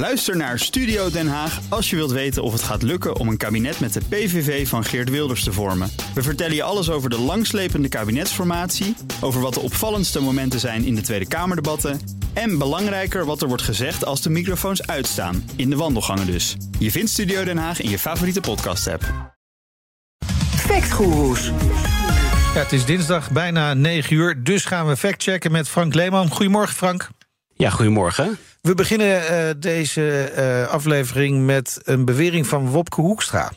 Luister naar Studio Den Haag als je wilt weten of het gaat lukken om een kabinet met de PVV van Geert Wilders te vormen. We vertellen je alles over de langslepende kabinetsformatie, over wat de opvallendste momenten zijn in de Tweede Kamerdebatten en belangrijker wat er wordt gezegd als de microfoons uitstaan, in de wandelgangen dus. Je vindt Studio Den Haag in je favoriete podcast-app. Factgoeroes. Ja, het is dinsdag bijna 9 uur, dus gaan we factchecken met Frank Leeman. Goedemorgen Frank. Ja, goedemorgen. We beginnen uh, deze uh, aflevering met een bewering van Wopke Hoekstra.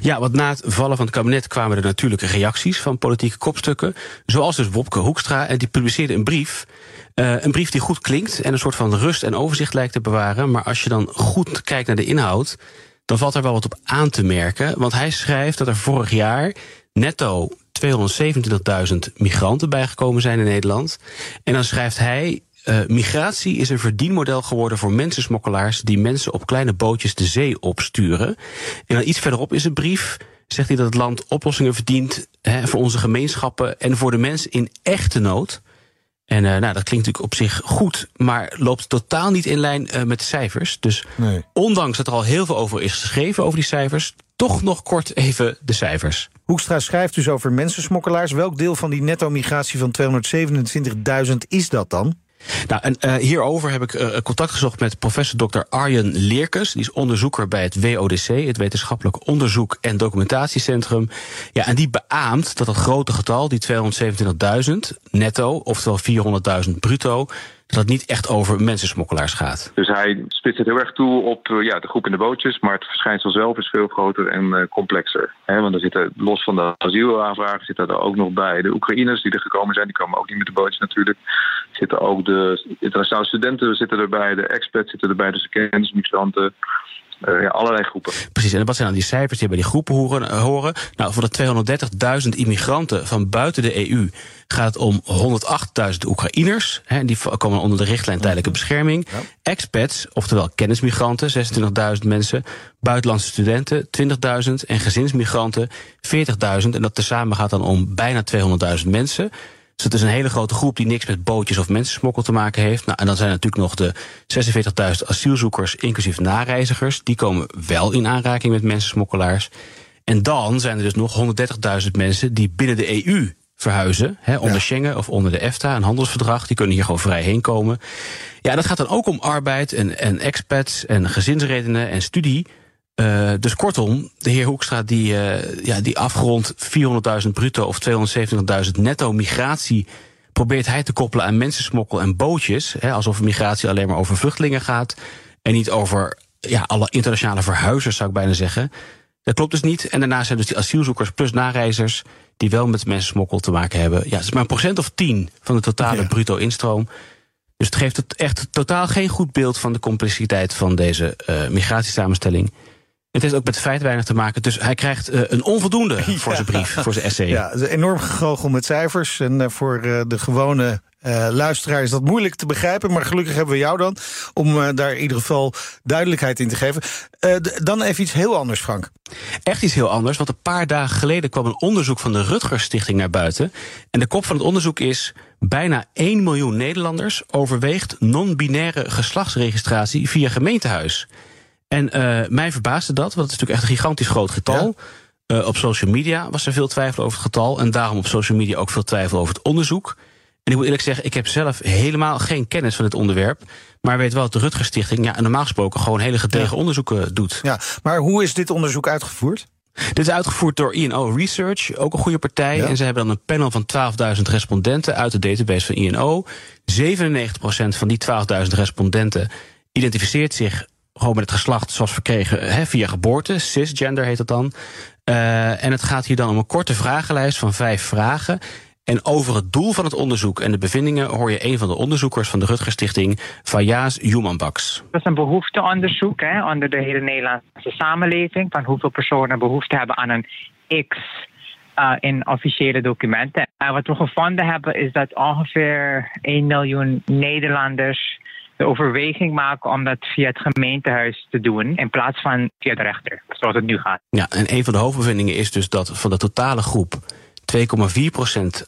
Ja, want na het vallen van het kabinet kwamen er natuurlijke reacties van politieke kopstukken. Zoals dus Wopke Hoekstra. En die publiceerde een brief. Uh, een brief die goed klinkt en een soort van rust en overzicht lijkt te bewaren. Maar als je dan goed kijkt naar de inhoud, dan valt er wel wat op aan te merken. Want hij schrijft dat er vorig jaar netto 227.000 migranten bijgekomen zijn in Nederland. En dan schrijft hij. Uh, migratie is een verdienmodel geworden voor mensensmokkelaars die mensen op kleine bootjes de zee opsturen. En dan iets verderop is een brief. Zegt hij dat het land oplossingen verdient hè, voor onze gemeenschappen en voor de mensen in echte nood. En uh, nou, dat klinkt natuurlijk op zich goed, maar loopt totaal niet in lijn uh, met de cijfers. Dus nee. ondanks dat er al heel veel over is geschreven over die cijfers, toch nog kort even de cijfers. Hoekstra schrijft dus over mensensmokkelaars. Welk deel van die netto-migratie van 227.000 is dat dan? Nou, en uh, hierover heb ik uh, contact gezocht met professor Dr. Arjen Leerkes. Die is onderzoeker bij het WODC, het Wetenschappelijk Onderzoek en Documentatiecentrum. Ja, en die beaamt dat dat grote getal, die 227.000 netto, oftewel 400.000 bruto, dat het niet echt over mensensmokkelaars gaat. Dus hij spitst het heel erg toe op uh, ja, de groep in de bootjes, maar het verschijnsel zelf is veel groter en uh, complexer. Want er zitten los van de asielaanvragen zitten er ook nog bij de Oekraïners die er gekomen zijn. Die komen ook niet met de bootjes natuurlijk. Zitten ook de internationale studenten zitten erbij, de expats zitten erbij, dus de kennismigranten. Uh, ja, allerlei groepen. Precies, en wat zijn dan die cijfers die bij die groepen horen? horen? Nou, van de 230.000 immigranten van buiten de EU gaat het om 108.000 Oekraïners. Hè, die komen onder de richtlijn tijdelijke bescherming. Ja. Expats, oftewel kennismigranten, 26.000 mensen. Buitenlandse studenten, 20.000. En gezinsmigranten, 40.000. En dat tezamen gaat dan om bijna 200.000 mensen. Dus het is een hele grote groep die niks met bootjes of mensensmokkel te maken heeft. Nou, en dan zijn er natuurlijk nog de 46.000 asielzoekers, inclusief nareizigers. Die komen wel in aanraking met mensensmokkelaars. En dan zijn er dus nog 130.000 mensen die binnen de EU verhuizen. Hè, onder ja. Schengen of onder de EFTA, een handelsverdrag. Die kunnen hier gewoon vrij heen komen. Ja, dat gaat dan ook om arbeid en, en expats en gezinsredenen en studie. Uh, dus kortom, de heer Hoekstra die, uh, ja, die afgerond 400.000 bruto of 270.000 netto migratie probeert hij te koppelen aan mensensmokkel en bootjes. Hè, alsof migratie alleen maar over vluchtelingen gaat. En niet over ja, alle internationale verhuizers, zou ik bijna zeggen. Dat klopt dus niet. En daarnaast zijn dus die asielzoekers plus nareizers die wel met mensensmokkel te maken hebben. Ja, het is maar een procent of 10 van de totale ja. bruto instroom. Dus het geeft het echt totaal geen goed beeld van de complexiteit van deze uh, migratiesamenstelling. Het heeft ook met feit weinig te maken. Dus hij krijgt uh, een onvoldoende ja. voor zijn brief, voor zijn essay. Ja, enorm gegoochel met cijfers. En uh, voor uh, de gewone uh, luisteraar is dat moeilijk te begrijpen. Maar gelukkig hebben we jou dan om uh, daar in ieder geval duidelijkheid in te geven. Uh, dan even iets heel anders, Frank. Echt iets heel anders, want een paar dagen geleden kwam een onderzoek van de Rutgers Stichting naar buiten. En de kop van het onderzoek is: bijna 1 miljoen Nederlanders overweegt non-binaire geslachtsregistratie via gemeentehuis. En uh, mij verbaasde dat, want het is natuurlijk echt een gigantisch groot getal. Ja. Uh, op social media was er veel twijfel over het getal. En daarom op social media ook veel twijfel over het onderzoek. En ik moet eerlijk zeggen, ik heb zelf helemaal geen kennis van dit onderwerp. Maar weet wel dat de Rutgers Stichting ja, normaal gesproken gewoon hele gedegen ja. onderzoeken doet. Ja, maar hoe is dit onderzoek uitgevoerd? Dit is uitgevoerd door INO Research, ook een goede partij. Ja. En ze hebben dan een panel van 12.000 respondenten uit de database van INO. 97% van die 12.000 respondenten identificeert zich gewoon met het geslacht zoals verkregen hè, via geboorte. Cisgender heet het dan. Uh, en het gaat hier dan om een korte vragenlijst van vijf vragen. En over het doel van het onderzoek en de bevindingen hoor je een van de onderzoekers van de Rutgers Stichting, Fayaz Jumanbaks. Dat is een behoefteonderzoek hè, onder de hele Nederlandse samenleving. Van hoeveel personen behoefte hebben aan een X uh, in officiële documenten. En wat we gevonden hebben is dat ongeveer 1 miljoen Nederlanders de overweging maken om dat via het gemeentehuis te doen in plaats van via de rechter, zoals het nu gaat. Ja, en een van de hoofdbevindingen is dus dat van de totale groep 2,4%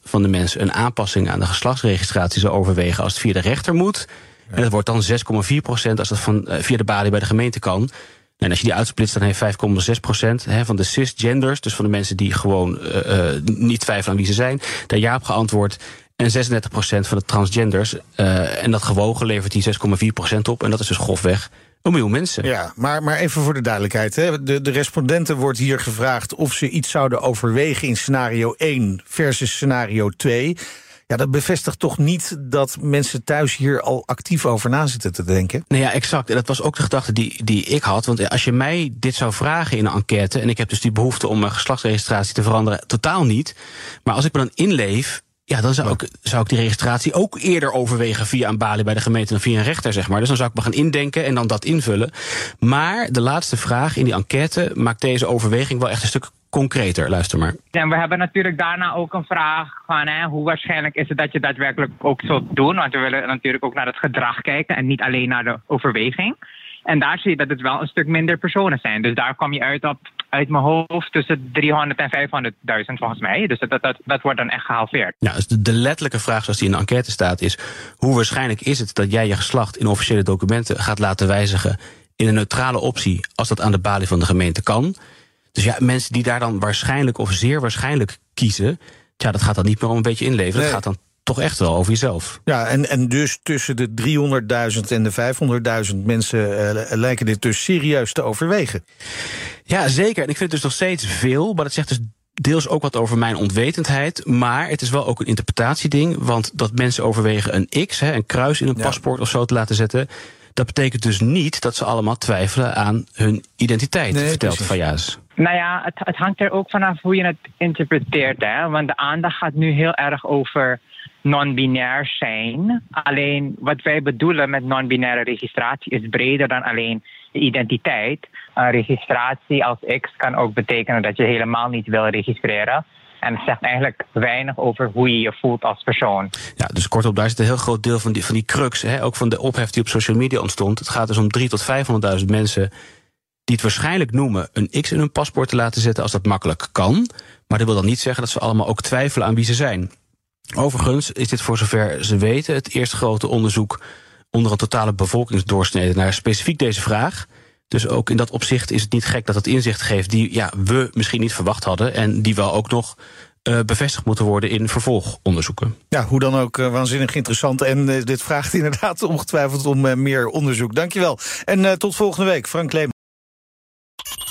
van de mensen een aanpassing aan de geslachtsregistratie zou overwegen als het via de rechter moet. En dat wordt dan 6,4 procent als dat van, via de balie bij de gemeente kan. En als je die uitsplitst, dan heeft 5,6 procent van de cisgenders, dus van de mensen die gewoon uh, niet twijfelen aan wie ze zijn, daar ja op geantwoord. En 36 procent van de transgenders. Uh, en dat gewogen levert die 6,4 procent op. En dat is dus grofweg een miljoen mensen. Ja, maar, maar even voor de duidelijkheid. Hè. De, de respondenten wordt hier gevraagd of ze iets zouden overwegen in scenario 1 versus scenario 2. Ja, dat bevestigt toch niet dat mensen thuis hier al actief over na zitten te denken? Nee, ja, exact. En dat was ook de gedachte die, die ik had. Want als je mij dit zou vragen in een enquête... en ik heb dus die behoefte om mijn geslachtsregistratie te veranderen... totaal niet. Maar als ik me dan inleef ja, dan zou ik, zou ik die registratie ook eerder overwegen via een balie bij de gemeente dan via een rechter, zeg maar. Dus dan zou ik me gaan indenken en dan dat invullen. Maar de laatste vraag in die enquête maakt deze overweging wel echt een stuk concreter. Luister maar. En we hebben natuurlijk daarna ook een vraag van hè, hoe waarschijnlijk is het dat je daadwerkelijk ook zult doen. Want we willen natuurlijk ook naar het gedrag kijken en niet alleen naar de overweging. En daar zie je dat het wel een stuk minder personen zijn. Dus daar kom je uit op, uit mijn hoofd, tussen 300 en 500.000 volgens mij. Dus dat, dat, dat wordt dan echt gehalveerd. Ja, dus de, de letterlijke vraag zoals die in de enquête staat is... hoe waarschijnlijk is het dat jij je geslacht in officiële documenten gaat laten wijzigen... in een neutrale optie, als dat aan de balie van de gemeente kan... Dus ja, mensen die daar dan waarschijnlijk of zeer waarschijnlijk kiezen... ja, dat gaat dan niet meer om een beetje inleveren. Nee. Dat gaat dan toch echt wel over jezelf. Ja, en, en dus tussen de 300.000 en de 500.000 mensen uh, lijken dit dus serieus te overwegen. Ja, zeker. En ik vind het dus nog steeds veel, maar dat zegt dus deels ook wat over mijn onwetendheid. Maar het is wel ook een interpretatieding. Want dat mensen overwegen een X, hè, een kruis in een ja. paspoort of zo te laten zetten. Dat betekent dus niet dat ze allemaal twijfelen aan hun identiteit, nee, vertelt Fayyaz. Nou ja, het, het, hangt er ook vanaf hoe je het interpreteert. Hè? Want de aandacht gaat nu heel erg over non-binair zijn. Alleen wat wij bedoelen met non-binaire registratie is breder dan alleen de identiteit. Een registratie als X kan ook betekenen dat je helemaal niet wil registreren. En het zegt eigenlijk weinig over hoe je je voelt als persoon. Ja, dus kortom, daar zit een heel groot deel van die, van die crux, hè, ook van de ophef die op social media ontstond. Het gaat dus om 3 tot 500.000 mensen die het waarschijnlijk noemen een X in hun paspoort te laten zetten als dat makkelijk kan. Maar dat wil dan niet zeggen dat ze allemaal ook twijfelen aan wie ze zijn. Overigens is dit voor zover ze weten het eerste grote onderzoek onder een totale bevolkingsdoorsnede naar specifiek deze vraag. Dus ook in dat opzicht is het niet gek dat het inzicht geeft die ja, we misschien niet verwacht hadden en die wel ook nog uh, bevestigd moeten worden in vervolgonderzoeken. Ja, hoe dan ook uh, waanzinnig interessant. En uh, dit vraagt inderdaad ongetwijfeld om meer onderzoek. Dankjewel. En tot volgende week, Frank Leeman.